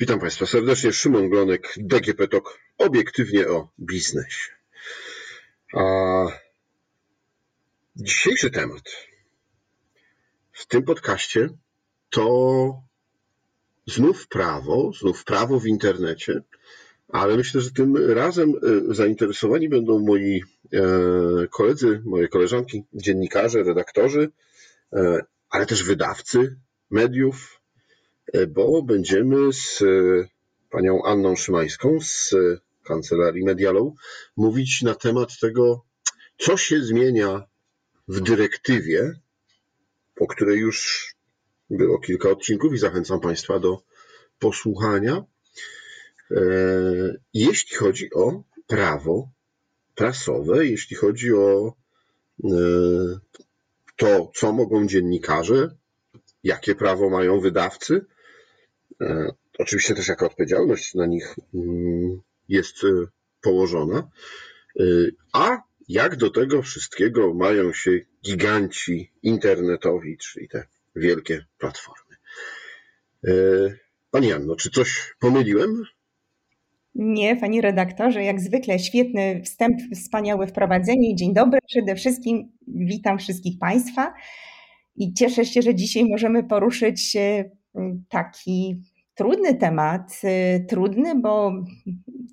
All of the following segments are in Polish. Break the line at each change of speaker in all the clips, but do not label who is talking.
Witam Państwa serdecznie. Szymon Glonek, DGP TOK, obiektywnie o biznesie. A dzisiejszy temat w tym podcaście to znów prawo, znów prawo w internecie, ale myślę, że tym razem e, zainteresowani będą moi e, koledzy, moje koleżanki, dziennikarze, redaktorzy, e, ale też wydawcy mediów, bo będziemy z e, panią Anną Szymańską z e, kancelarii Medialą mówić na temat tego, co się zmienia w dyrektywie, o której już było kilka odcinków i zachęcam Państwa do posłuchania. Jeśli chodzi o prawo prasowe, jeśli chodzi o to, co mogą dziennikarze, jakie prawo mają wydawcy, E, oczywiście też jaka odpowiedzialność na nich mm, jest e, położona. E, a jak do tego wszystkiego mają się giganci internetowi, czyli te wielkie platformy? Pani Janno, czy coś pomyliłem?
Nie, panie redaktorze, jak zwykle świetny wstęp, wspaniałe wprowadzenie. Dzień dobry przede wszystkim. Witam wszystkich Państwa i cieszę się, że dzisiaj możemy poruszyć taki trudny temat. Y, trudny, bo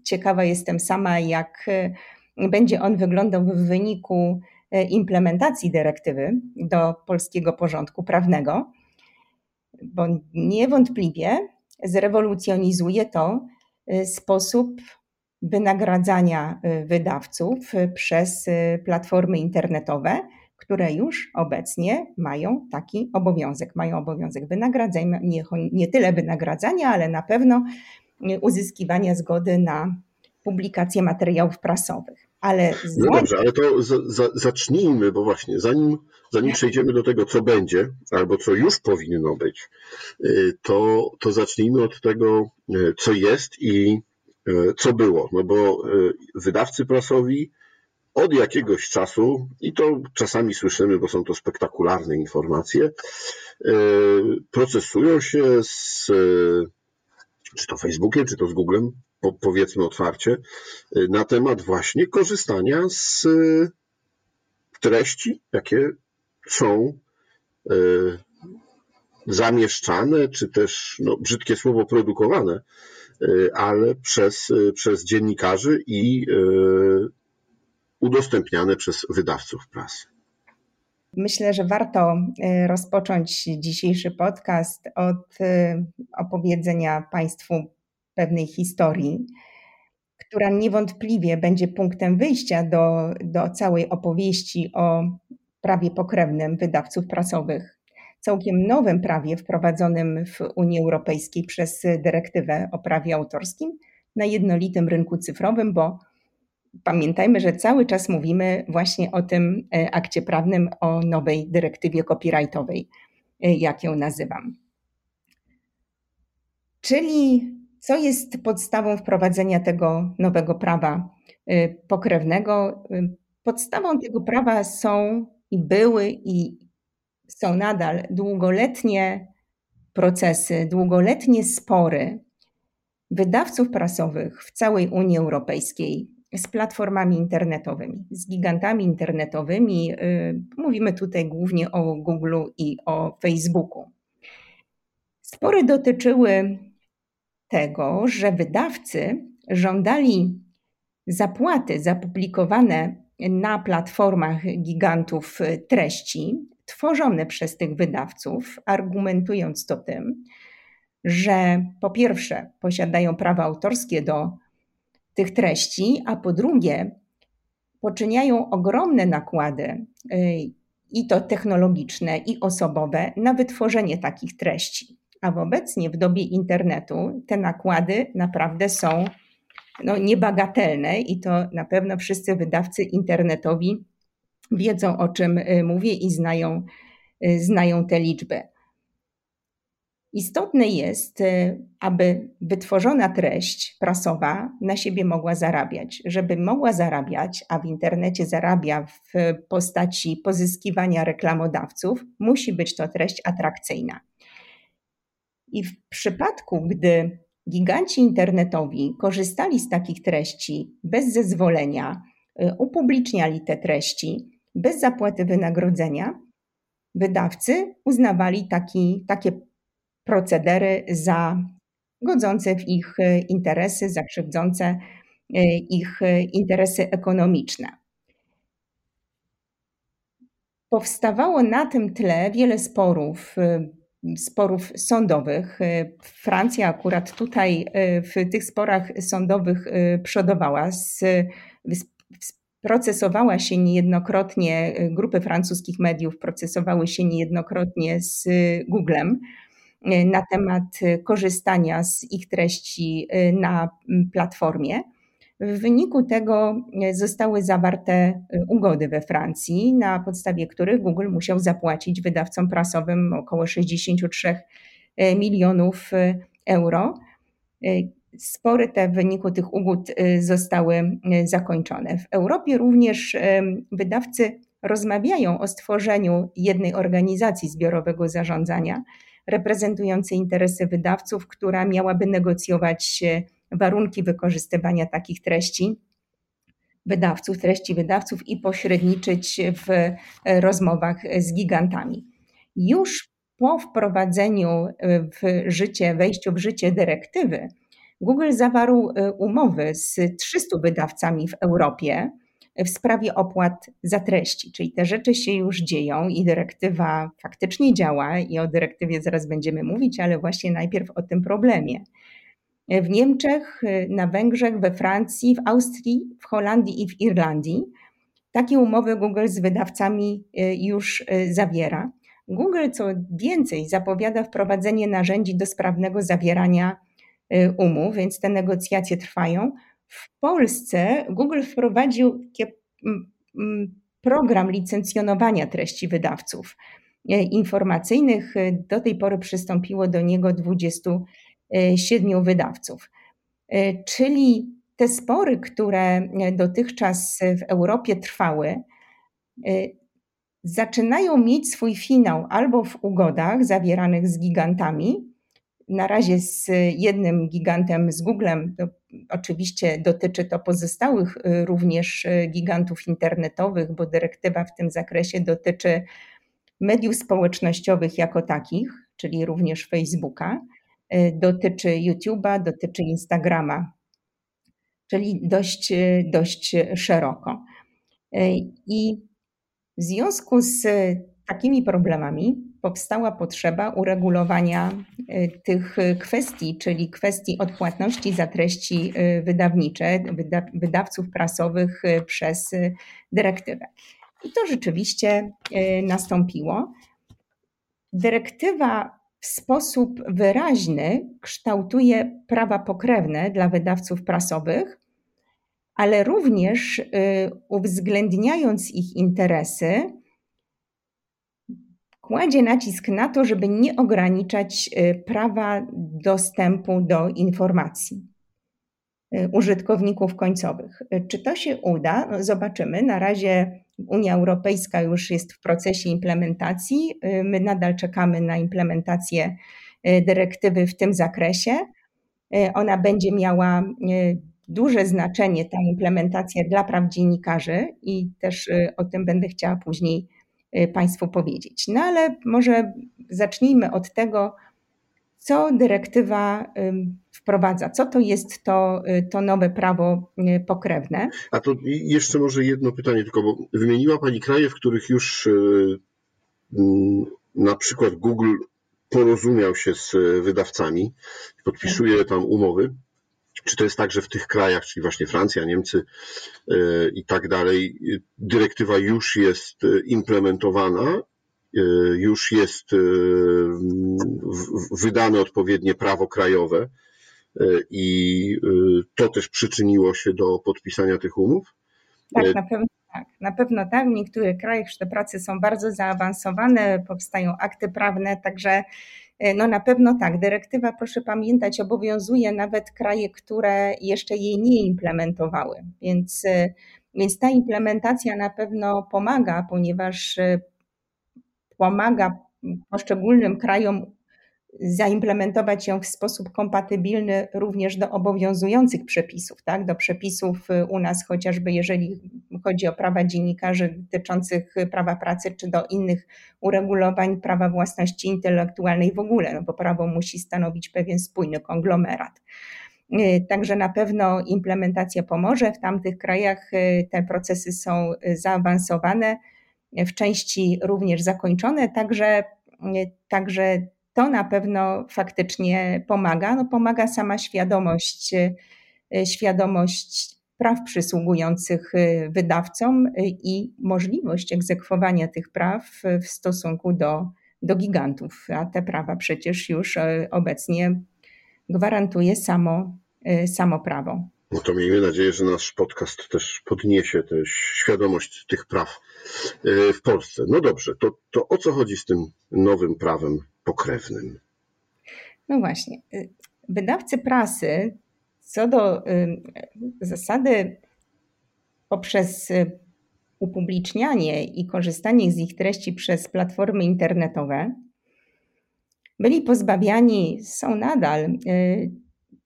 ciekawa jestem sama, jak y, będzie on wyglądał w wyniku y, implementacji dyrektywy do polskiego porządku prawnego, bo niewątpliwie zrewolucjonizuje to sposób wynagradzania wydawców przez platformy internetowe które już obecnie mają taki obowiązek. Mają obowiązek wynagradzania, nie, nie tyle wynagradzania, ale na pewno uzyskiwania zgody na publikację materiałów prasowych. Ale
no dobrze, ale to za, za, zacznijmy, bo właśnie zanim, zanim przejdziemy do tego, co będzie, albo co już powinno być, y, to, to zacznijmy od tego, y, co jest i y, co było. No bo wydawcy prasowi od jakiegoś czasu, i to czasami słyszymy, bo są to spektakularne informacje, e, procesują się z czy to Facebookiem, czy to z Googlem, powiedzmy otwarcie, e, na temat właśnie korzystania z e, treści, jakie są zamieszczane, czy też, no, brzydkie słowo, produkowane, ale przez, przez dziennikarzy i udostępniane przez wydawców prasy.
Myślę, że warto e, rozpocząć dzisiejszy podcast od e, opowiedzenia Państwu pewnej historii, która niewątpliwie będzie punktem wyjścia do, do całej opowieści o prawie pokrewnym wydawców prasowych. Całkiem nowym prawie wprowadzonym w Unii Europejskiej przez dyrektywę o prawie autorskim na jednolitym rynku cyfrowym, bo pamiętajmy, że cały czas mówimy właśnie o tym e, akcie prawnym, o nowej dyrektywie copyrightowej, e, jak ją nazywam. Czyli co jest podstawą wprowadzenia tego nowego prawa e, pokrewnego? Podstawą tego prawa są i były i są nadal długoletnie procesy, długoletnie spory wydawców prasowych w całej Unii Europejskiej z platformami internetowymi, z gigantami internetowymi. Y, mówimy tutaj głównie o Google i o Facebooku. Spory dotyczyły tego, że wydawcy żądali zapłaty za publikowane na platformach gigantów treści tworzone przez tych wydawców, argumentując to tym, że po pierwsze posiadają prawa autorskie do tych treści, a po drugie poczyniają ogromne nakłady y, i to technologiczne, i osobowe na wytworzenie takich treści. A obecnie w dobie internetu te nakłady naprawdę są no, niebagatelne i to na pewno wszyscy wydawcy internetowi wiedzą, o czym y, mówię i znają, y, znają te liczby. Istotne jest, y, aby wytworzona treść prasowa na siebie mogła zarabiać. Żeby mogła zarabiać, a w internecie zarabia w postaci pozyskiwania reklamodawców, musi być to treść atrakcyjna. I w przypadku, gdy giganci internetowi korzystali z takich treści bez zezwolenia, upubliczniali te treści bez zapłaty wynagrodzenia, wydawcy uznawali taki, takie procedery za godzące w ich interesy, za krzywdzące ich interesy ekonomiczne. Powstawało na tym tle wiele sporów, sporów sądowych. Francja akurat tutaj w tych sporach sądowych przodowała. Procesowała się niejednokrotnie, grupy francuskich mediów procesowały się niejednokrotnie z Googlem na temat korzystania z ich treści na platformie. W wyniku tego zostały zawarte ugody we Francji, na podstawie których Google musiał zapłacić wydawcom prasowym około 63 e, milionów euro. Spory te w wyniku tych ugód zostały zakończone. W Europie również wydawcy rozmawiają o stworzeniu jednej organizacji zbiorowego zarządzania reprezentującej interesy wydawców, która miałaby negocjować warunki wykorzystywania takich treści wydawców, treści wydawców i pośredniczyć w rozmowach z gigantami. Już po wprowadzeniu w życie, wejściu w życie dyrektywy, Google zawarł umowy z 300 wydawcami w Europie w sprawie opłat za treści, czyli te rzeczy się już dzieją i dyrektywa faktycznie działa i o dyrektywie zaraz będziemy mówić, ale właśnie najpierw o tym problemie w Niemczech, na Węgrzech, we Francji, w Austrii, w Holandii i w Irlandii. Takie umowy Google z wydawcami y, już y, zawiera. Google, co więcej, zapowiada wprowadzenie narzędzi do sprawnego zawierania y, umów, więc te negocjacje trwają. W Polsce Google wprowadził program licencjonowania treści wydawców informacyjnych. Do tej pory przystąpiło do niego 20 E, wydawców. E, czyli te spory, które dotychczas w Europie trwały, e, zaczynają mieć swój finał albo w ugodach zawieranych z gigantami. Na razie z jednym gigantem, z Googlem, to oczywiście dotyczy to pozostałych również gigantów internetowych, bo dyrektywa w tym zakresie dotyczy mediów społecznościowych jako takich, czyli również Facebooka. Y, dotyczy YouTube'a, dotyczy Instagrama, czyli dość, y, dość szeroko. Y, I w związku z takimi problemami powstała potrzeba uregulowania tych kwestii, czyli kwestii odpłatności za treści wydawnicze, wydawców prasowych przez dyrektywę. I to rzeczywiście nastąpiło. Dyrektywa w sposób wyraźny kształtuje prawa pokrewne dla wydawców prasowych, ale również y, uwzględniając ich interesy, kładzie nacisk na to, żeby nie ograniczać y, prawa dostępu do informacji y, użytkowników końcowych. Czy to się uda? No zobaczymy. Na razie Unia Europejska już jest w procesie implementacji. Y, my nadal czekamy na implementację y, dyrektywy w tym zakresie. Y, ona będzie miała duże znaczenie, ta implementacja dla praw dziennikarzy i też o tym będę chciała później Państwu powiedzieć. No ale może zacznijmy od tego, co dyrektywa wprowadza? Co to jest to, y, to nowe prawo y, pokrewne?
A to jeszcze może jedno pytanie, tylko bo wymieniła Pani kraje, w których już y, na przykład Google porozumiał się z wydawcami, podpisuje tam umowy. Czy to jest tak, że w tych krajach, czyli właśnie Francja, Niemcy i tak dalej, dyrektywa już jest implementowana E, już jest wydane odpowiednie prawo krajowe i to też przyczyniło się do podpisania tych umów?
Tak, na pewno tak. Na pewno tak. W niektórych krajach te prace są bardzo zaawansowane, powstają akty prawne, także no na pewno tak. Dyrektywa, proszę pamiętać, obowiązuje nawet kraje, które jeszcze jej nie implementowały, więc, więc ta implementacja na pewno pomaga, ponieważ pomaga poszczególnym krajom zaimplementować ją w sposób kompatybilny również do obowiązujących przepisów, tak? do przepisów y, u nas, chociażby jeżeli chodzi o prawa dziennikarzy dotyczących prawa pracy, czy do innych uregulowań prawa własności intelektualnej w ogóle, no bo prawo musi stanowić pewien spójny konglomerat. Y, także na pewno implementacja pomoże. W tamtych krajach y, te procesy są zaawansowane, w części również zakończone, także, także to na pewno faktycznie pomaga. No pomaga sama świadomość, y, świadomość praw przysługujących y, wydawcom y, i możliwość egzekwowania tych praw w stosunku do, do gigantów. A te prawa przecież już obecnie gwarantuje samo, samo prawo.
No to miejmy nadzieję, że nasz podcast też podniesie tę świadomość tych praw w Polsce. No dobrze, to, to o co chodzi z tym nowym prawem pokrewnym.
No właśnie. Y, wydawcy prasy co do y, zasady poprzez upublicznianie i korzystanie z ich treści przez platformy internetowe byli pozbawiani, są nadal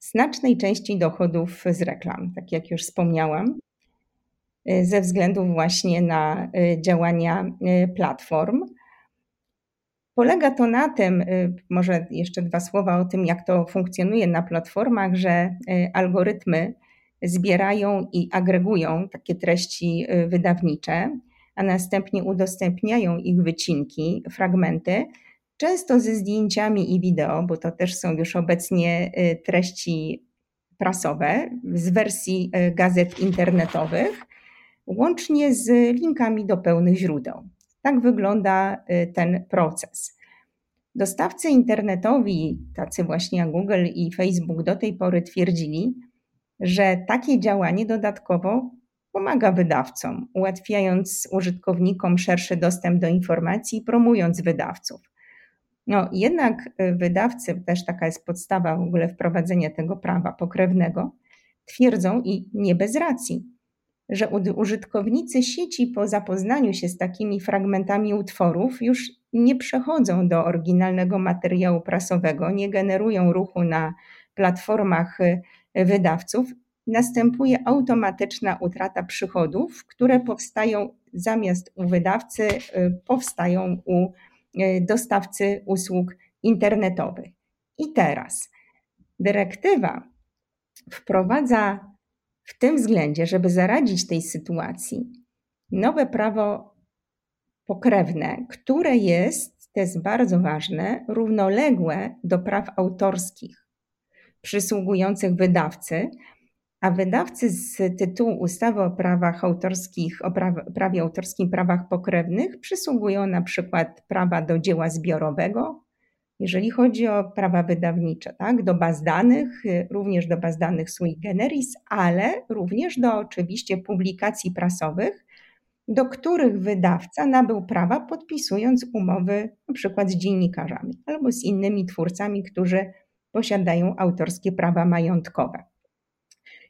znacznej części dochodów z reklam, tak jak już wspomniałam, ze względu właśnie na działania platform. Polega to na tym, może jeszcze dwa słowa o tym, jak to funkcjonuje na platformach, że algorytmy zbierają i agregują takie treści wydawnicze, a następnie udostępniają ich wycinki, fragmenty, często ze zdjęciami i wideo, bo to też są już obecnie treści prasowe z wersji gazet internetowych, łącznie z linkami do pełnych źródeł. Tak wygląda y, ten proces. Dostawcy internetowi, tacy właśnie jak Google i Facebook, do tej pory twierdzili, że takie działanie dodatkowo pomaga wydawcom, ułatwiając użytkownikom szerszy dostęp do informacji promując wydawców. No, jednak y, wydawcy, też taka jest podstawa w ogóle wprowadzenia tego prawa pokrewnego, twierdzą i nie bez racji, że użytkownicy sieci po zapoznaniu się z takimi fragmentami utworów już nie przechodzą do oryginalnego materiału prasowego, nie generują ruchu na platformach y, wydawców, następuje automatyczna utrata przychodów, które powstają zamiast u wydawcy, y, powstają u dostawcy usług internetowych. I teraz dyrektywa wprowadza w tym względzie, żeby zaradzić tej sytuacji, nowe prawo pokrewne, które jest, to jest bardzo ważne, równoległe do praw autorskich przysługujących wydawcy, a wydawcy z tytułu ustawy o prawach autorskich, o prawie autorskim prawach pokrewnych przysługują na przykład prawa do dzieła zbiorowego, jeżeli chodzi o prawa wydawnicze, tak, do baz danych, również do baz danych sui generis, ale również do oczywiście publikacji prasowych, do których wydawca nabył prawa podpisując umowy np. z dziennikarzami albo z innymi twórcami, którzy posiadają autorskie prawa majątkowe.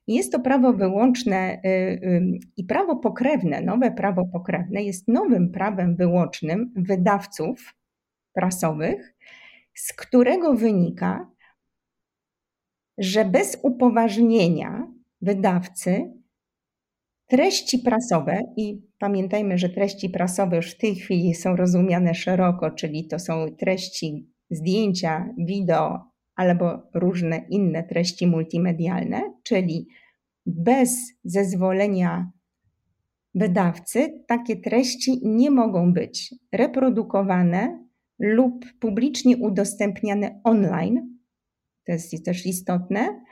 Jest to prawo wyłączne y, i prawo pokrewne, nowe prawo pokrewne jest nowym prawem wyłącznym wydawców prasowych, z którego wynika, że bez upoważnienia wydawcy treści prasowe, i pamiętajmy, że treści prasowe już w tej chwili są rozumiane szeroko, czyli to są treści, zdjęcia, wideo albo różne inne treści multimedialne, czyli bez zezwolenia wydawcy takie treści nie mogą być reprodukowane lub publicznie udostępniane online. To jest też istotne.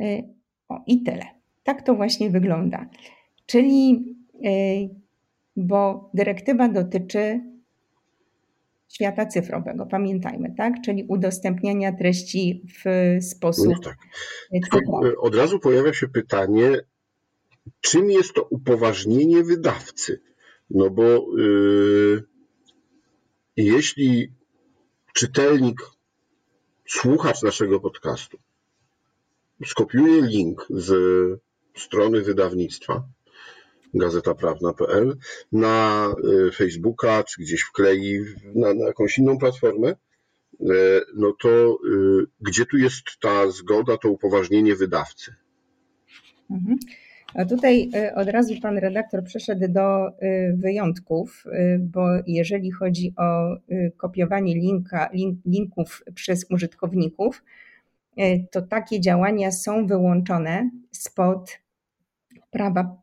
Y, o, i tyle. Tak to właśnie wygląda. Czyli, y, bo dyrektywa dotyczy świata cyfrowego, pamiętajmy, tak? Czyli udostępniania treści w sposób. No tak.
Y, od razu pojawia się pytanie, czym jest to upoważnienie wydawcy? No bo yy, jeśli czytelnik, słuchacz naszego podcastu skopiuje link z strony wydawnictwa gazetaprawna.pl na y, Facebooka, czy gdzieś wklei na, na jakąś inną platformę, no to gdzie tu jest ta zgoda, to upoważnienie wydawcy?
Mhm. A tutaj od razu pan redaktor przeszedł do wyjątków, bo jeżeli chodzi o kopiowanie linka, link, linków przez użytkowników, to takie działania są wyłączone spod prawa,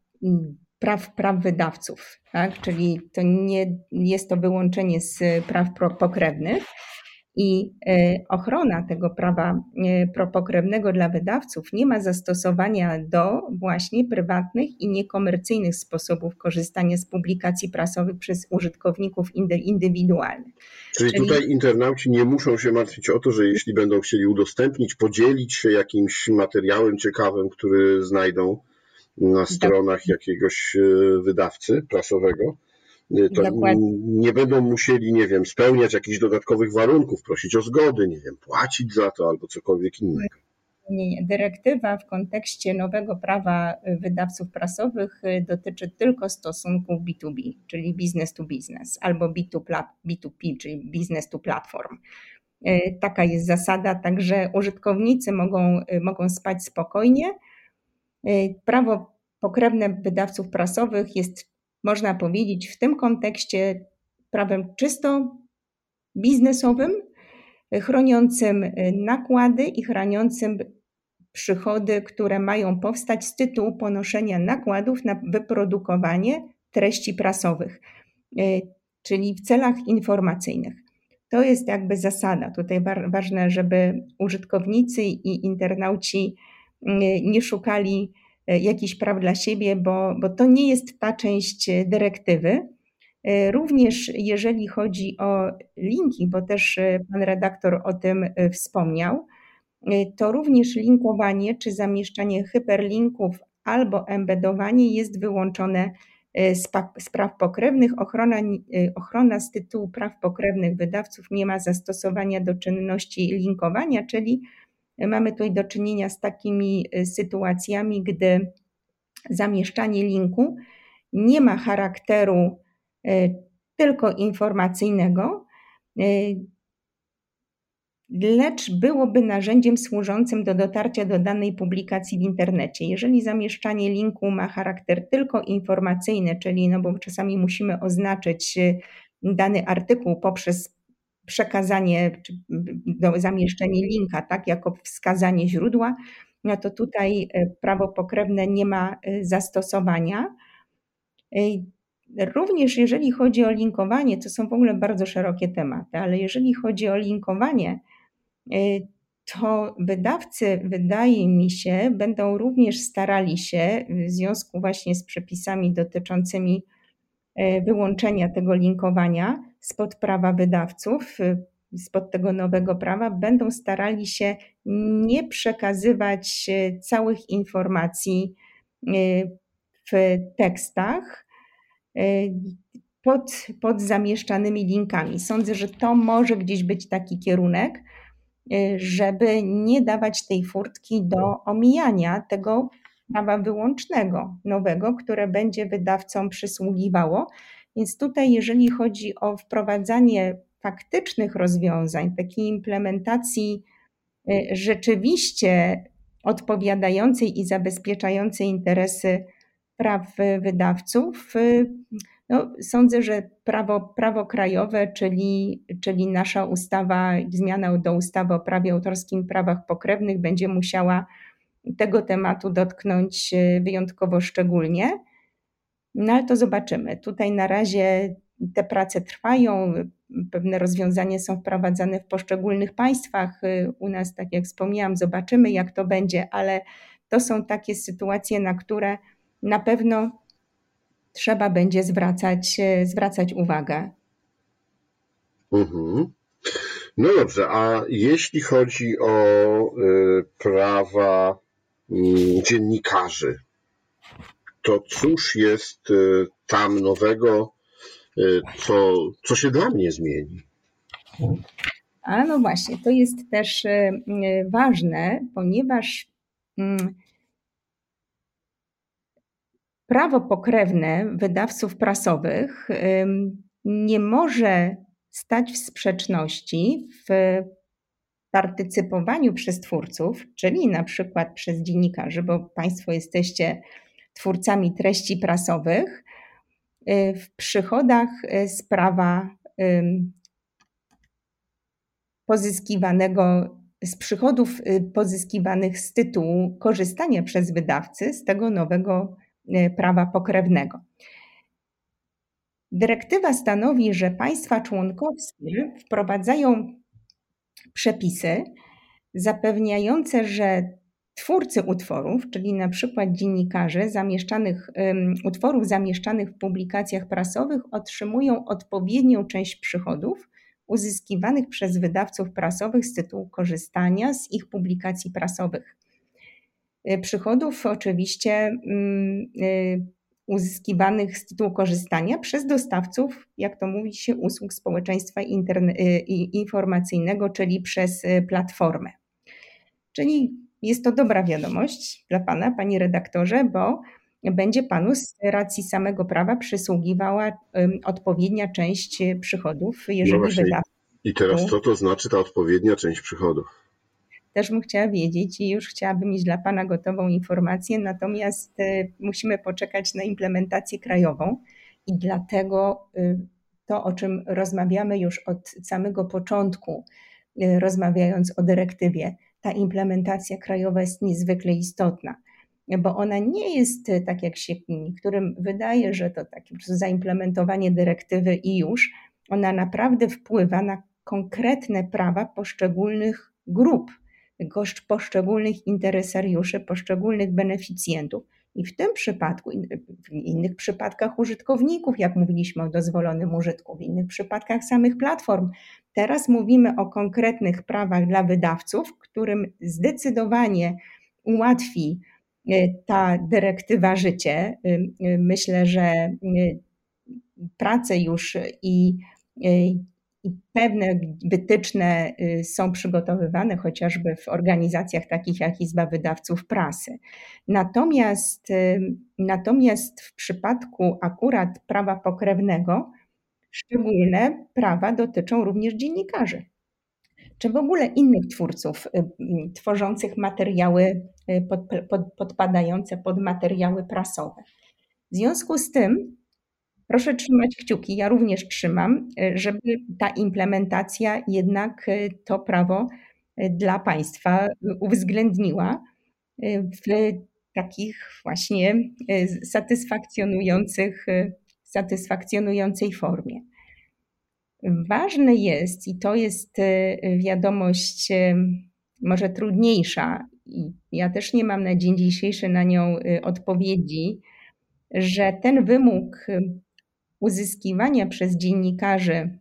praw, praw wydawców, tak? czyli to nie jest to wyłączenie z praw pokrewnych. I e, ochrona tego prawa e, pokrewnego dla wydawców nie ma zastosowania do właśnie prywatnych i niekomercyjnych sposobów korzystania z publikacji prasowych przez użytkowników indywidualnych.
Czyli, Czyli tutaj internauci nie muszą się martwić o to, że jeśli będą chcieli udostępnić, podzielić się jakimś materiałem ciekawym, który znajdą na stronach jakiegoś e, wydawcy prasowego, e, to nie będą musieli, nie wiem, spełniać jakichś dodatkowych warunków, prosić o zgody, nie wiem, płacić za to albo cokolwiek innego.
Nie, nie. Dyrektywa w kontekście nowego prawa wydawców prasowych e, dotyczy tylko stosunków B2B, czyli business to business, albo B2P, czyli business to platform. Taka jest zasada, także użytkownicy mogą, mogą spać spokojnie prawo pokrewne wydawców prasowych jest, można powiedzieć, w tym kontekście prawem czysto biznesowym, chroniącym y, nakłady i chroniącym przychody, które mają powstać z tytułu ponoszenia nakładów na wyprodukowanie treści prasowych, y, czyli w celach informacyjnych. To jest jakby zasada. Tutaj ważne, żeby użytkownicy i internauci nie szukali e, jakichś praw dla siebie, bo, bo to nie jest ta część dyrektywy. E, również jeżeli chodzi o linki, bo też e, pan redaktor o tym wspomniał, to również linkowanie czy zamieszczanie hyperlinków albo embedowanie jest wyłączone z, z praw pokrewnych. Ochrona, ochrona z tytułu praw pokrewnych wydawców nie ma zastosowania do czynności linkowania, czyli Mamy tutaj do czynienia z takimi y, sytuacjami, gdy zamieszczanie linku nie ma charakteru y, tylko informacyjnego, y, lecz byłoby narzędziem służącym do dotarcia do danej publikacji w internecie. Jeżeli zamieszczanie linku ma charakter tylko informacyjny, czyli no bo czasami musimy oznaczyć dany artykuł poprzez przekazanie czy zamieszczenie linka, tak, jako wskazanie źródła, no to tutaj e, prawo pokrewne nie ma e, zastosowania. E, również jeżeli chodzi o linkowanie, to są w ogóle bardzo szerokie tematy, ale jeżeli chodzi o linkowanie, to wydawcy, wydaje mi się, będą również starali się w związku właśnie z przepisami dotyczącymi wyłączenia tego linkowania, spod prawa wydawców, y, spod tego nowego prawa, będą starali się nie przekazywać y, całych informacji y, w tekstach pod, pod zamieszczanymi linkami. Sądzę, że to może gdzieś być taki kierunek, żeby nie dawać tej furtki do omijania tego prawa wyłącznego, nowego, które będzie wydawcom przysługiwało. Więc tutaj, jeżeli chodzi o wprowadzanie faktycznych rozwiązań, takiej implementacji y, rzeczywiście odpowiadającej i zabezpieczającej interesy praw wydawców, y, no, sądzę, że prawo, prawo krajowe, czyli, czyli nasza ustawa, zmiana do ustawy o prawie autorskim, prawach pokrewnych, będzie musiała tego tematu dotknąć y, wyjątkowo szczególnie. No ale to zobaczymy. Tutaj na razie te prace trwają, pewne rozwiązania są wprowadzane w poszczególnych państwach. U nas, tak jak wspomniałam, zobaczymy, jak to będzie, ale to są takie sytuacje, na które na pewno trzeba będzie zwracać, zwracać uwagę.
Mhm. No dobrze, a jeśli chodzi o prawa dziennikarzy, to cóż jest y, tam nowego, y, co, co się dla mnie zmieni?
A no właśnie, to jest też y, ważne, ponieważ mm, prawo pokrewne wydawców prasowych nie może stać w sprzeczności w partycypowaniu przez twórców, czyli na przykład przez dziennikarzy, bo Państwo jesteście twórcami treści prasowych, y, w przychodach y, z prawa pozyskiwanego, z przychodów y, pozyskiwanych z tytułu korzystania przez wydawcy z tego nowego prawa pokrewnego. Dyrektywa stanowi, że państwa członkowskie wprowadzają przepisy zapewniające, że twórcy utworów, czyli na przykład dziennikarze zamieszczanych, um, utworów zamieszczanych w publikacjach prasowych otrzymują odpowiednią część przychodów uzyskiwanych przez wydawców prasowych z tytułu korzystania z ich publikacji prasowych. Y, przychodów oczywiście um, uzyskiwanych z tytułu korzystania przez dostawców, jak to mówi się, usług społeczeństwa y, informacyjnego, czyli przez y, platformę. Czyli jest to dobra wiadomość dla Pana, Panie redaktorze, bo będzie Panu z racji samego prawa przysługiwała odpowiednia część przychodów, jeżeli no wydawca.
I teraz co to znaczy ta odpowiednia część przychodów?
Też bym chciała wiedzieć i już chciałabym mieć dla Pana gotową informację, natomiast y, musimy poczekać na implementację krajową i dlatego y, to, o czym rozmawiamy już od samego początku, y, rozmawiając o dyrektywie, ta implementacja krajowa jest niezwykle istotna, bo ona nie jest tak, jak się niektórym wydaje, że to takie zaimplementowanie dyrektywy i już. Ona naprawdę wpływa na konkretne prawa poszczególnych grup poszczególnych interesariuszy, poszczególnych beneficjentów. I w tym przypadku, w innych przypadkach użytkowników, jak mówiliśmy o dozwolonym użytku, w innych przypadkach samych platform. Teraz mówimy o konkretnych prawach dla wydawców, którym zdecydowanie ułatwi e, ta dyrektywa życie. E, e, myślę, że pracę już i pewne wytyczne y, są przygotowywane chociażby w organizacjach takich jak Izba Wydawców Prasy. Natomiast, y, natomiast w przypadku akurat prawa pokrewnego, szczególne prawa dotyczą również dziennikarzy, czy w ogóle innych twórców y, tworzących materiały pod, pod, podpadające pod materiały prasowe. W związku z tym Proszę trzymać kciuki, ja również trzymam, e, żeby ta implementacja jednak e, to prawo e, dla państwa uwzględniła w takich właśnie satysfakcjonujących, satysfakcjonującej formie. Ważne jest, i to jest wiadomość może trudniejsza, i ja też nie mam na dzień dzisiejszy na nią odpowiedzi, że ten wymóg uzyskiwania przez dziennikarzy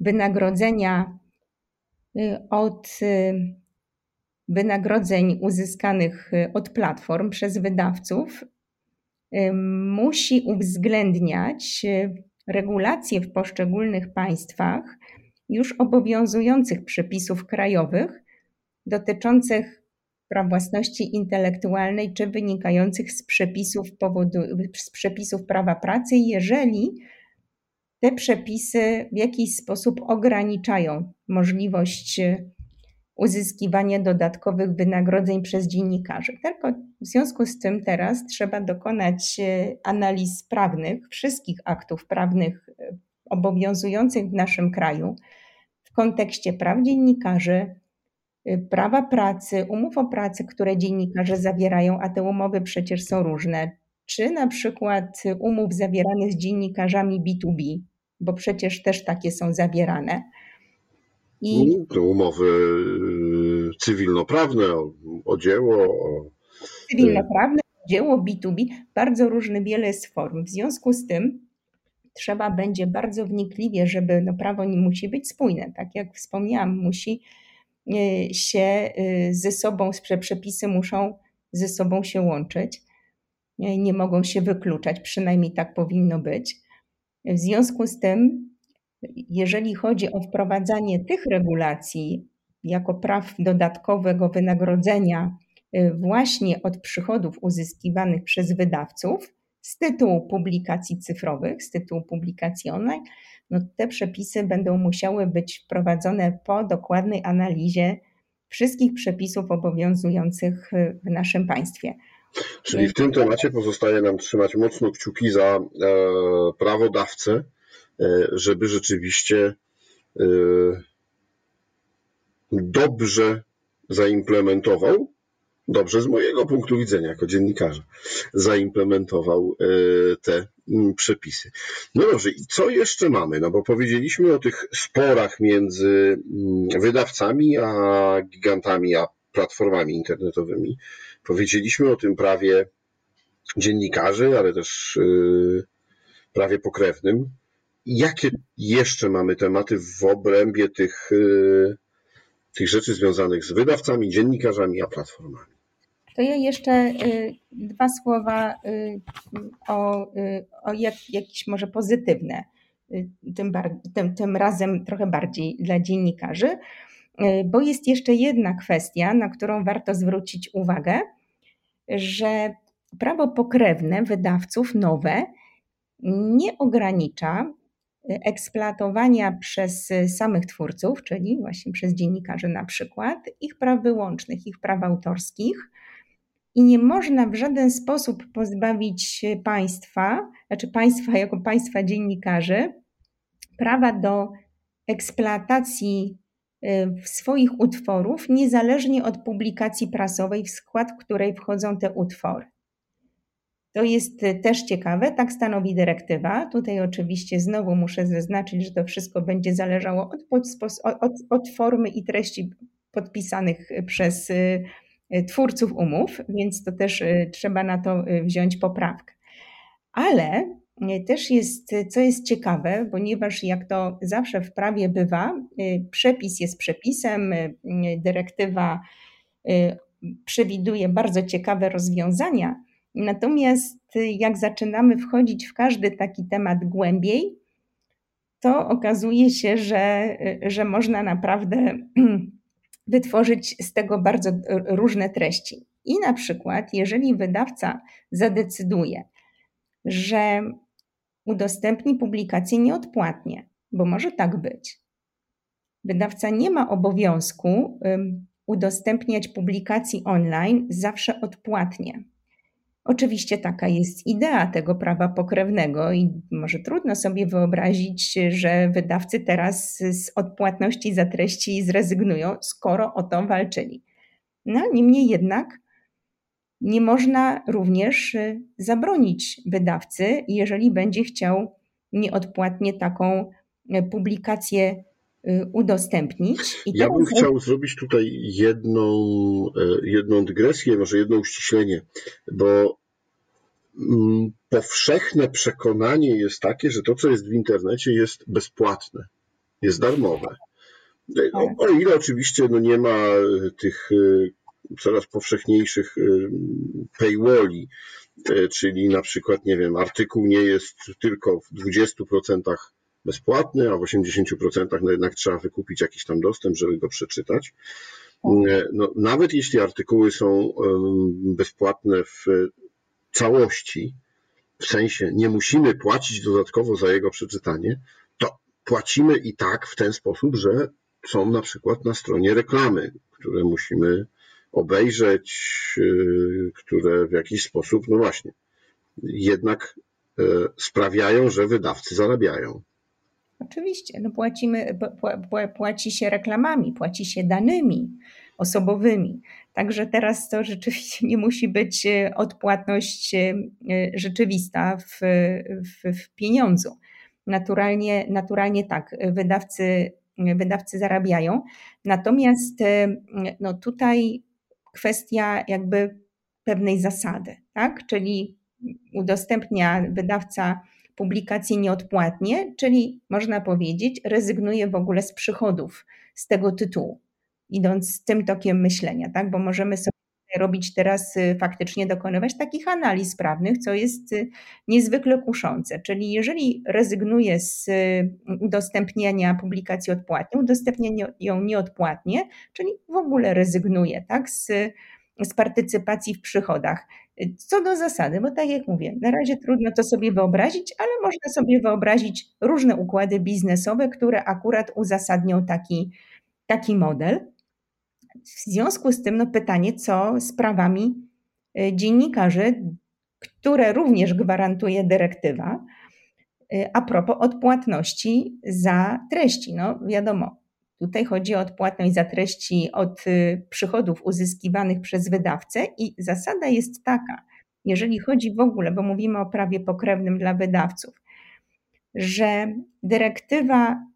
wynagrodzenia y, od y, wynagrodzeń uzyskanych y, od platform przez wydawców musi uwzględniać regulacje w poszczególnych państwach już obowiązujących przepisów krajowych dotyczących praw własności intelektualnej, czy wynikających z przepisów, powodu, z przepisów prawa pracy, jeżeli te przepisy w jakiś sposób ograniczają możliwość uzyskiwania dodatkowych wynagrodzeń przez dziennikarzy. Tylko w związku z tym teraz trzeba dokonać analiz prawnych, wszystkich aktów prawnych obowiązujących w naszym kraju w kontekście praw dziennikarzy, prawa pracy, umów o pracy, które dziennikarze zawierają, a te umowy przecież są różne, czy na przykład umów zawieranych z dziennikarzami B2B, bo przecież też takie są zawierane.
I no, te umowy y, cywilnoprawne o, o dzieło. O...
Cywilnoprawne, o dzieło B2B, bardzo różny, wiele jest form. W związku z tym trzeba będzie bardzo wnikliwie, żeby no prawo nie musi być spójne. Tak jak wspomniałam, musi Y, się y, ze sobą, przepisy muszą ze sobą się łączyć, y, nie mogą się wykluczać, przynajmniej tak powinno być. W związku z tym, jeżeli chodzi o wprowadzanie tych regulacji jako praw dodatkowego wynagrodzenia właśnie od przychodów uzyskiwanych przez wydawców z tytułu publikacji cyfrowych, z tytułu publikacji online, no te przepisy będą musiały być wprowadzone po dokładnej analizie wszystkich przepisów obowiązujących w naszym państwie.
Czyli w tym temacie pozostaje nam trzymać mocno kciuki za e, prawodawcę, e, żeby rzeczywiście e, dobrze zaimplementował, dobrze z mojego punktu widzenia jako dziennikarza, zaimplementował te przepisy. No dobrze, i co jeszcze mamy? No bo powiedzieliśmy o tych sporach między wydawcami a gigantami, a platformami internetowymi. Powiedzieliśmy o tym prawie dziennikarzy, ale też y, prawie pokrewnym. Jakie jeszcze mamy tematy w obrębie tych, y, tych rzeczy związanych z wydawcami, dziennikarzami, a platformami?
To ja jeszcze y, dwa słowa o, o jak, jakieś może pozytywne, tym, tym, tym razem trochę bardziej dla dziennikarzy. Bo jest jeszcze jedna kwestia, na którą warto zwrócić uwagę, że prawo pokrewne wydawców nowe nie ogranicza eksploatowania przez samych twórców, czyli właśnie przez dziennikarzy na przykład, ich praw wyłącznych, ich praw autorskich. I nie można w żaden sposób pozbawić państwa, znaczy państwa jako państwa dziennikarzy, prawa do eksploatacji Y, swoich utworów, niezależnie od publikacji prasowej, w skład której wchodzą te utwory. To jest y, też ciekawe, tak stanowi dyrektywa. Tutaj oczywiście znowu muszę zaznaczyć, że to wszystko będzie zależało od, od, od formy i treści podpisanych przez y, twórców umów, więc to też trzeba na to wziąć poprawkę. Ale też jest, co jest ciekawe, ponieważ jak to zawsze w prawie bywa, y, przepis jest przepisem, y, dyrektywa y, przewiduje bardzo ciekawe rozwiązania. Natomiast jak zaczynamy wchodzić w każdy taki temat głębiej, to okazuje się, że, że można naprawdę wytworzyć z tego bardzo różne treści. I na przykład, jeżeli wydawca zadecyduje, że udostępni publikację nieodpłatnie, bo może tak być. Wydawca nie ma obowiązku udostępniać publikacji online zawsze odpłatnie. Oczywiście taka jest idea tego prawa pokrewnego i może trudno sobie wyobrazić, że wydawcy teraz z odpłatności za treści zrezygnują, skoro o to walczyli. No, niemniej jednak nie można również y, zabronić wydawcy, jeżeli będzie chciał nieodpłatnie taką y, publikację udostępnić.
I ja bym chciał zrobić tutaj jedną, jedną dygresję, może jedno uściślenie, bo mm, powszechne przekonanie jest takie, że to, co jest w internecie, jest bezpłatne, jest darmowe. O, o ile oczywiście no nie ma tych coraz powszechniejszych y, paywalli, y, czyli na przykład, nie wiem, artykuł nie jest tylko w 20% bezpłatny, a w 80% no jednak trzeba wykupić jakiś tam dostęp, żeby go przeczytać. Y, no, nawet jeśli artykuły są bezpłatne w całości, w sensie nie musimy płacić dodatkowo za jego przeczytanie, to płacimy i tak w ten sposób, że są na przykład na stronie reklamy, które musimy obejrzeć, y, które w jakiś sposób, no właśnie, jednak y, sprawiają, że wydawcy zarabiają.
Oczywiście, no płacimy, płaci się reklamami, płaci się danymi osobowymi. Także teraz to rzeczywiście nie musi być y, odpłatność rzeczywista w, w, w pieniądzu. Naturalnie, naturalnie tak, wydawcy, wydawcy zarabiają. Natomiast no tutaj kwestia jakby pewnej zasady, tak? Czyli udostępnia wydawca publikację nieodpłatnie, czyli można powiedzieć, rezygnuje w ogóle z przychodów z tego tytułu, idąc tym tokiem myślenia, tak? Bo możemy sobie robić teraz y, faktycznie dokonywać takich analiz prawnych, co jest y, niezwykle kuszące. Czyli jeżeli rezygnuje z y, udostępniania publikacji odpłatnie, udostępnia ją nieodpłatnie, czyli w ogóle rezygnuje tak, z, z partycypacji w przychodach. Co do zasady, bo tak jak mówię, na razie trudno to sobie wyobrazić, ale można sobie wyobrazić różne układy biznesowe, które akurat uzasadnią taki, taki model. W związku z tym no pytanie, co z prawami y, dziennikarzy, które również gwarantuje dyrektywa, y, a propos odpłatności za treści. No wiadomo, tutaj chodzi o odpłatność za treści od y, przychodów uzyskiwanych przez wydawcę i zasada jest taka, jeżeli chodzi w ogóle, bo mówimy o prawie pokrewnym dla wydawców, że dyrektywa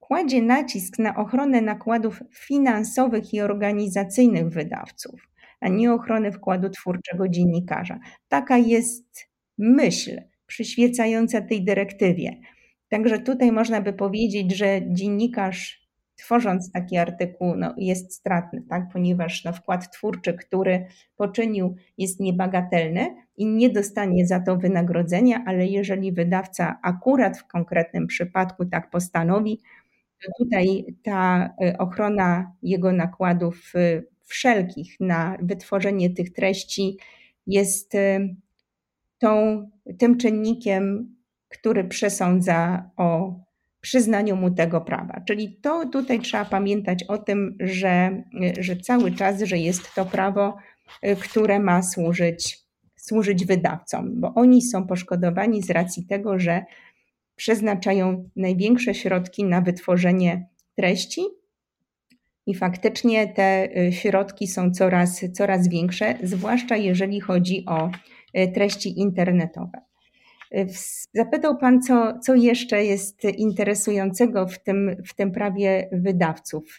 kładzie nacisk na ochronę nakładów finansowych i organizacyjnych wydawców, a nie ochronę wkładu twórczego dziennikarza. Taka jest myśl przyświecająca tej dyrektywie. Także tutaj można by powiedzieć, że dziennikarz tworząc taki artykuł no, jest stratny, tak? ponieważ no, wkład twórczy, który poczynił jest niebagatelny i nie dostanie za to wynagrodzenia, ale jeżeli wydawca akurat w konkretnym przypadku tak postanowi, to tutaj ta y, ochrona jego nakładów y, wszelkich na wytworzenie tych treści jest y, tą, tym czynnikiem, który przesądza o przyznaniu mu tego prawa. Czyli to tutaj trzeba pamiętać o tym, że, że cały czas, że jest to prawo, które ma służyć, służyć wydawcom, bo oni są poszkodowani z racji tego, że przeznaczają największe środki na wytworzenie treści. I faktycznie te y, środki są coraz, coraz większe, zwłaszcza jeżeli chodzi o y, treści internetowe. Y, zapytał Pan, co, co jeszcze jest interesującego w tym, w tym prawie wydawców.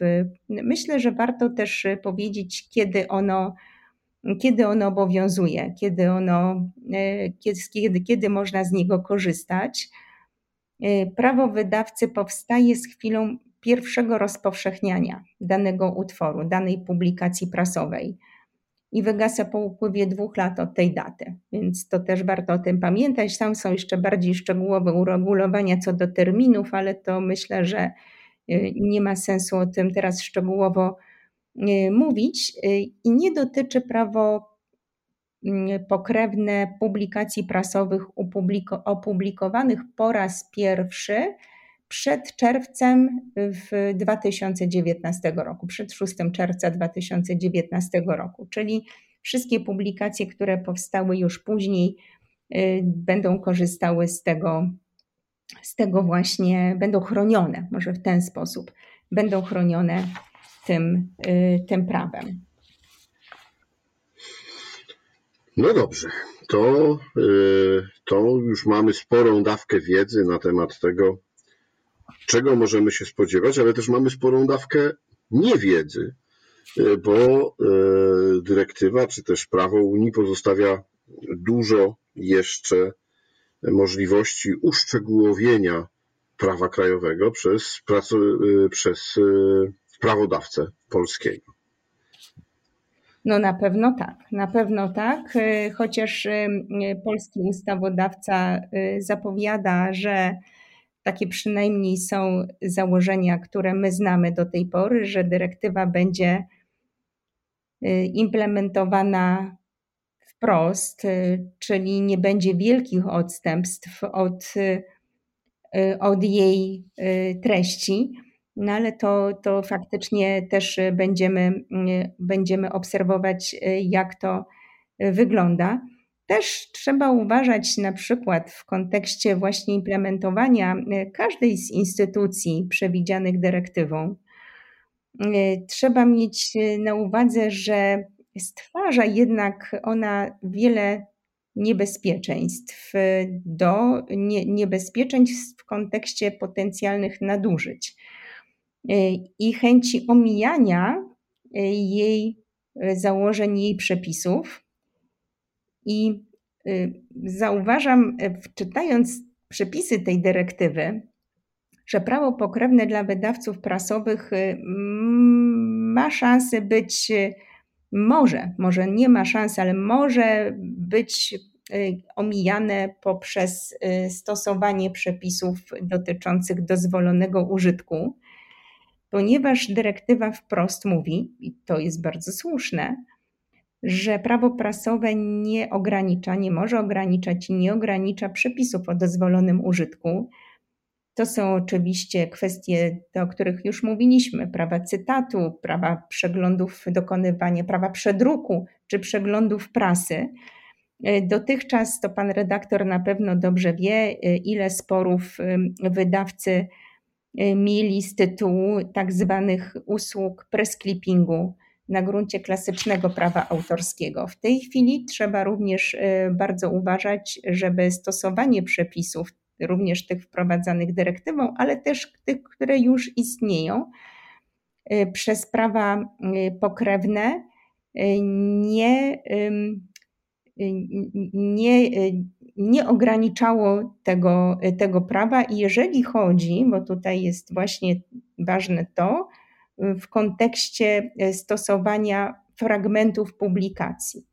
Myślę, że warto też powiedzieć, kiedy ono, kiedy ono obowiązuje, kiedy, ono, kiedy, kiedy można z niego korzystać. Y, prawo wydawcy powstaje z chwilą pierwszego rozpowszechniania danego utworu, danej publikacji prasowej i wygasa po upływie dwóch lat od tej daty. Więc to też warto o tym pamiętać. Tam są jeszcze bardziej szczegółowe uregulowania co do terminów, ale to myślę, że y, nie ma sensu o tym teraz szczegółowo y, mówić. I nie dotyczy prawo pokrewne publikacji prasowych opublikowanych po raz pierwszy przed czerwcem w 2019 roku, przed 6 czerwca 2019 roku, czyli wszystkie publikacje, które powstały już później, y, będą korzystały z tego, z tego właśnie, będą chronione, może w ten sposób, będą chronione tym, y, tym prawem.
No dobrze, to, y, to już mamy sporą dawkę wiedzy na temat tego, czego możemy się spodziewać, ale też mamy sporą dawkę niewiedzy, y, bo y, dyrektywa czy też prawo Unii pozostawia dużo jeszcze możliwości uszczegółowienia prawa krajowego przez, przez prawodawcę polskiego.
No na pewno tak, na pewno tak, chociaż polski ustawodawca zapowiada, że takie przynajmniej są założenia, które my znamy do tej pory, że dyrektywa będzie implementowana wprost, czyli nie będzie wielkich odstępstw od, od jej treści no ale to, to faktycznie też będziemy, będziemy obserwować, jak to wygląda. Też trzeba uważać na przykład w kontekście właśnie implementowania każdej z instytucji przewidzianych dyrektywą. Trzeba mieć na uwadze, że stwarza jednak ona wiele niebezpieczeństw, do nie, niebezpieczeństw w kontekście potencjalnych nadużyć. I chęci omijania jej założeń, jej przepisów. I zauważam, czytając przepisy tej dyrektywy, że prawo pokrewne dla wydawców prasowych ma szansę być, może, może nie ma szans, ale może być omijane poprzez stosowanie przepisów dotyczących dozwolonego użytku ponieważ dyrektywa wprost mówi, i to jest bardzo słuszne, że prawo prasowe nie ogranicza, nie może ograniczać i nie ogranicza przepisów o dozwolonym użytku. To są oczywiście kwestie, o których już mówiliśmy: prawa cytatu, prawa przeglądów, dokonywania prawa przedruku czy przeglądów prasy. Dotychczas to pan redaktor na pewno dobrze wie, ile sporów wydawcy mieli z tytułu tak zwanych usług press clippingu na gruncie klasycznego prawa autorskiego. W tej chwili trzeba również e, bardzo uważać, żeby stosowanie przepisów, również tych wprowadzanych dyrektywą, ale też tych, które już istnieją, e, przez prawa e, pokrewne nie, nie, nie ograniczało tego, tego prawa. I jeżeli chodzi, bo tutaj jest właśnie ważne to, w kontekście e, stosowania fragmentów publikacji.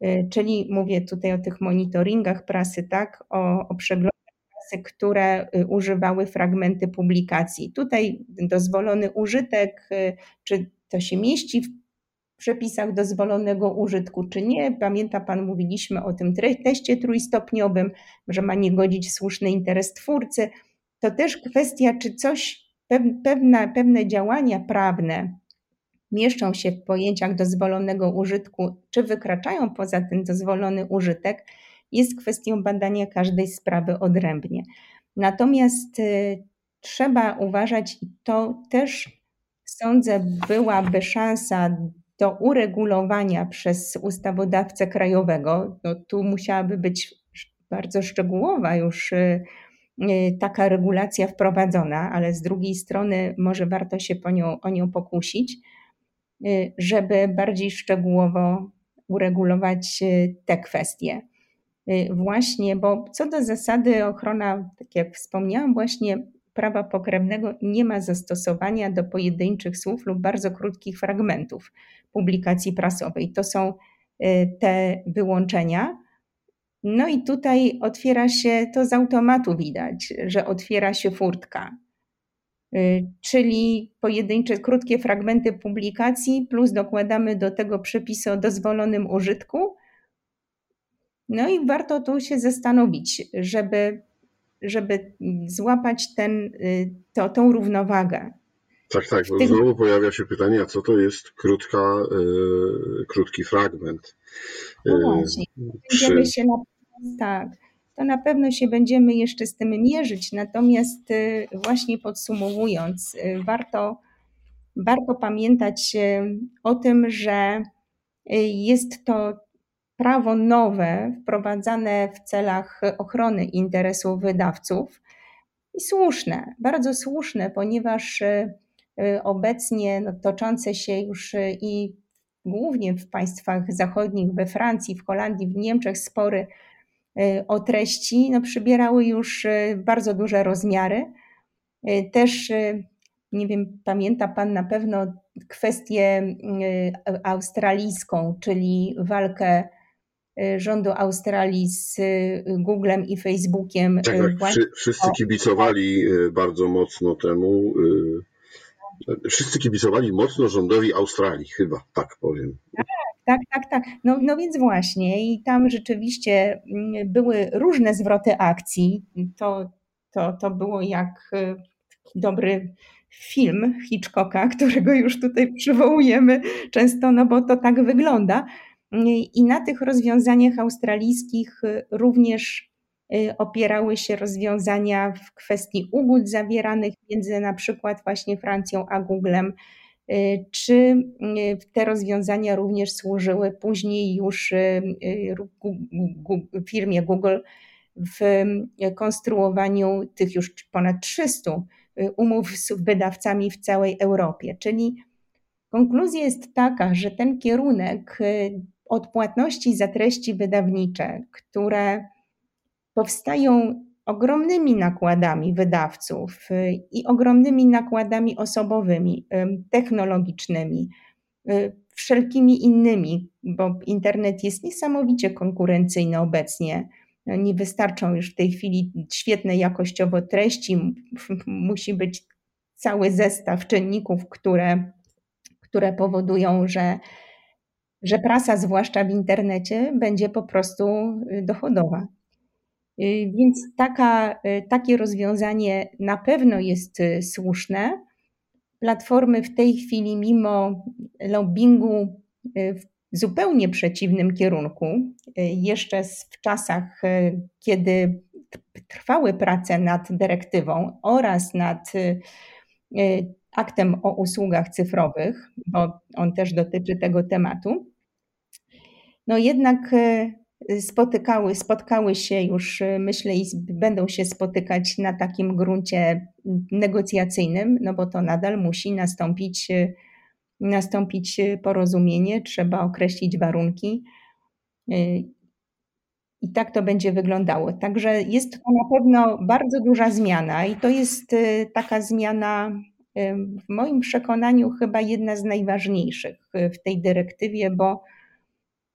E, czyli mówię tutaj o tych monitoringach prasy, tak, o, o przeglądach prasy, które e, używały fragmenty publikacji. Tutaj dozwolony użytek, czy to się mieści w przepisach dozwolonego użytku, czy nie. Pamięta Pan, mówiliśmy o tym teście trójstopniowym, że ma nie godzić słuszny interes twórcy. To też kwestia, czy coś pewne, pewne działania prawne mieszczą się w pojęciach dozwolonego użytku, czy wykraczają poza ten dozwolony użytek, jest kwestią badania każdej sprawy odrębnie. Natomiast y, trzeba uważać, i to też sądzę byłaby szansa do uregulowania przez ustawodawcę krajowego. No, tu musiałaby być bardzo szczegółowa już Y, taka regulacja wprowadzona, ale z drugiej strony może warto się po nią, o nią pokusić, y, żeby bardziej szczegółowo uregulować y, te kwestie. Właśnie, bo co do zasady ochrona, tak jak wspomniałam, właśnie prawa pokrewnego nie ma zastosowania do pojedynczych słów lub bardzo krótkich fragmentów publikacji prasowej. To są te wyłączenia, no i tutaj otwiera się, to z automatu widać, że otwiera się furtka. Y, czyli pojedyncze, krótkie fragmenty publikacji, plus dokładamy do tego przepisy o dozwolonym użytku. No i warto tu się zastanowić, żeby, żeby złapać ten, y, to, tą równowagę.
Tak, tak, bo znowu pojawia się pytanie, a co to jest krótka, yy, krótki fragment?
No właśnie, będziemy się na tak, to na pewno się będziemy jeszcze z tym mierzyć. Natomiast y, właśnie podsumowując, y, warto, warto pamiętać y, o tym, że jest to prawo nowe, wprowadzane w celach ochrony interesów wydawców i słuszne, bardzo słuszne, ponieważ obecnie no, toczące się już i głównie w państwach zachodnich, we Francji, w Holandii, w Niemczech spory o treści no, przybierały już y, bardzo duże rozmiary. Y, też, nie wiem, pamięta Pan na pewno kwestię australijską, czyli walkę rządu Australii z Googlem i Facebookiem.
Tak, tak. Wszyscy kibicowali bardzo mocno temu. Wszyscy kibicowali mocno rządowi Australii, chyba, tak powiem.
Tak, tak, tak. No, no więc właśnie i tam rzeczywiście mm, były różne zwroty akcji. To, to, to było jak e, dobry film Hitchcocka, którego już tutaj przywołujemy często, no bo to tak wygląda. I na tych rozwiązaniach australijskich e, również e, opierały się rozwiązania w kwestii ugód zawieranych między na przykład właśnie Francją a Googlem czy y, te rozwiązania również służyły później już y, firmie Google w konstruowaniu tych już ponad 300 umów z wydawcami w całej Europie. Czyli konkluzja jest taka, że ten kierunek odpłatności za treści wydawnicze, które powstają ogromnymi nakładami wydawców y, i ogromnymi nakładami osobowymi, y, technologicznymi, y, wszelkimi innymi, bo internet jest niesamowicie konkurencyjny obecnie. No, nie wystarczą już w tej chwili świetne jakościowo treści, musi być cały zestaw czynników, które, które powodują, że że prasa, zwłaszcza w internecie, będzie po prostu dochodowa. Więc taka, takie rozwiązanie na pewno jest słuszne. Platformy w tej chwili, mimo lobbingu w zupełnie przeciwnym kierunku, jeszcze w czasach, kiedy trwały prace nad dyrektywą oraz nad aktem o usługach cyfrowych, bo on też dotyczy tego tematu, no jednak spotykały, spotkały się już, myślę, i będą się spotykać na takim gruncie negocjacyjnym, no bo to nadal musi nastąpić, nastąpić porozumienie, trzeba określić warunki. I tak to będzie wyglądało. Także jest to na pewno bardzo duża zmiana, i to jest taka zmiana, w moim przekonaniu, chyba jedna z najważniejszych w tej dyrektywie, bo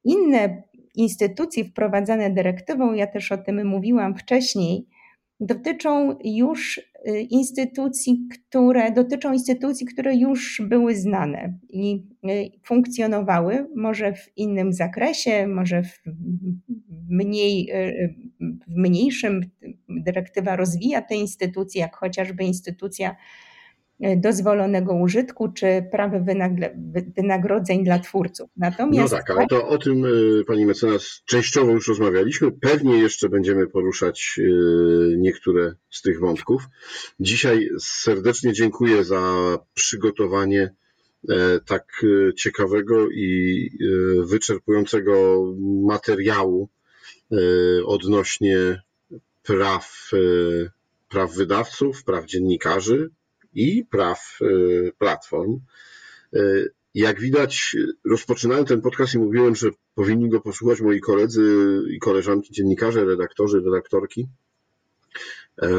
inne instytucje wprowadzane dyrektywą, ja też o tym mówiłam wcześniej, dotyczą już y, instytucji, które dotyczą instytucji, które już były znane i y, funkcjonowały, może w innym zakresie, może w, mniej, y, w mniejszym. Dyrektywa rozwija te instytucje, jak chociażby instytucja dozwolonego użytku czy prawy wynagrodzeń dla twórców.
Natomiast no tak, ale to o tym e, pani mecenas częściowo już rozmawialiśmy. Pewnie jeszcze będziemy poruszać e, niektóre z tych wątków. Dzisiaj serdecznie dziękuję za przygotowanie tak ciekawego i wyczerpującego materiału odnośnie praw, praw wydawców, praw dziennikarzy, i praw e, platform. E, jak widać, rozpoczynałem ten podcast i mówiłem, że powinni go posłuchać moi koledzy i koleżanki, dziennikarze, redaktorzy, redaktorki. E,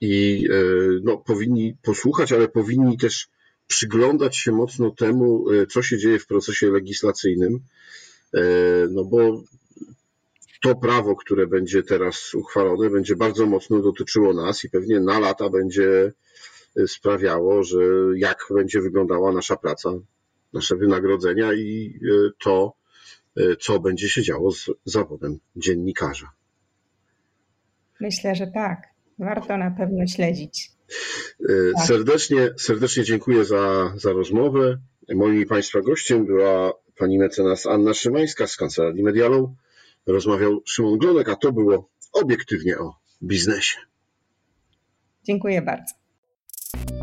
I no, powinni posłuchać, ale powinni też przyglądać się mocno temu, co się dzieje w procesie legislacyjnym. No bo to prawo, które będzie teraz uchwalone, będzie bardzo mocno dotyczyło nas i pewnie na lata będzie sprawiało, że jak będzie wyglądała nasza praca, nasze wynagrodzenia i e, to, e, co będzie się działo z zawodem dziennikarza.
Myślę, że tak. Warto na pewno śledzić.
Tak. Serdecznie, serdecznie dziękuję za, za rozmowę. Moim Państwa gościem była pani mecenas Anna Szymańska z Kancelarii Medialą. Rozmawiał Szymon Glonek, a to było obiektywnie o biznesie.
Dziękuję bardzo. you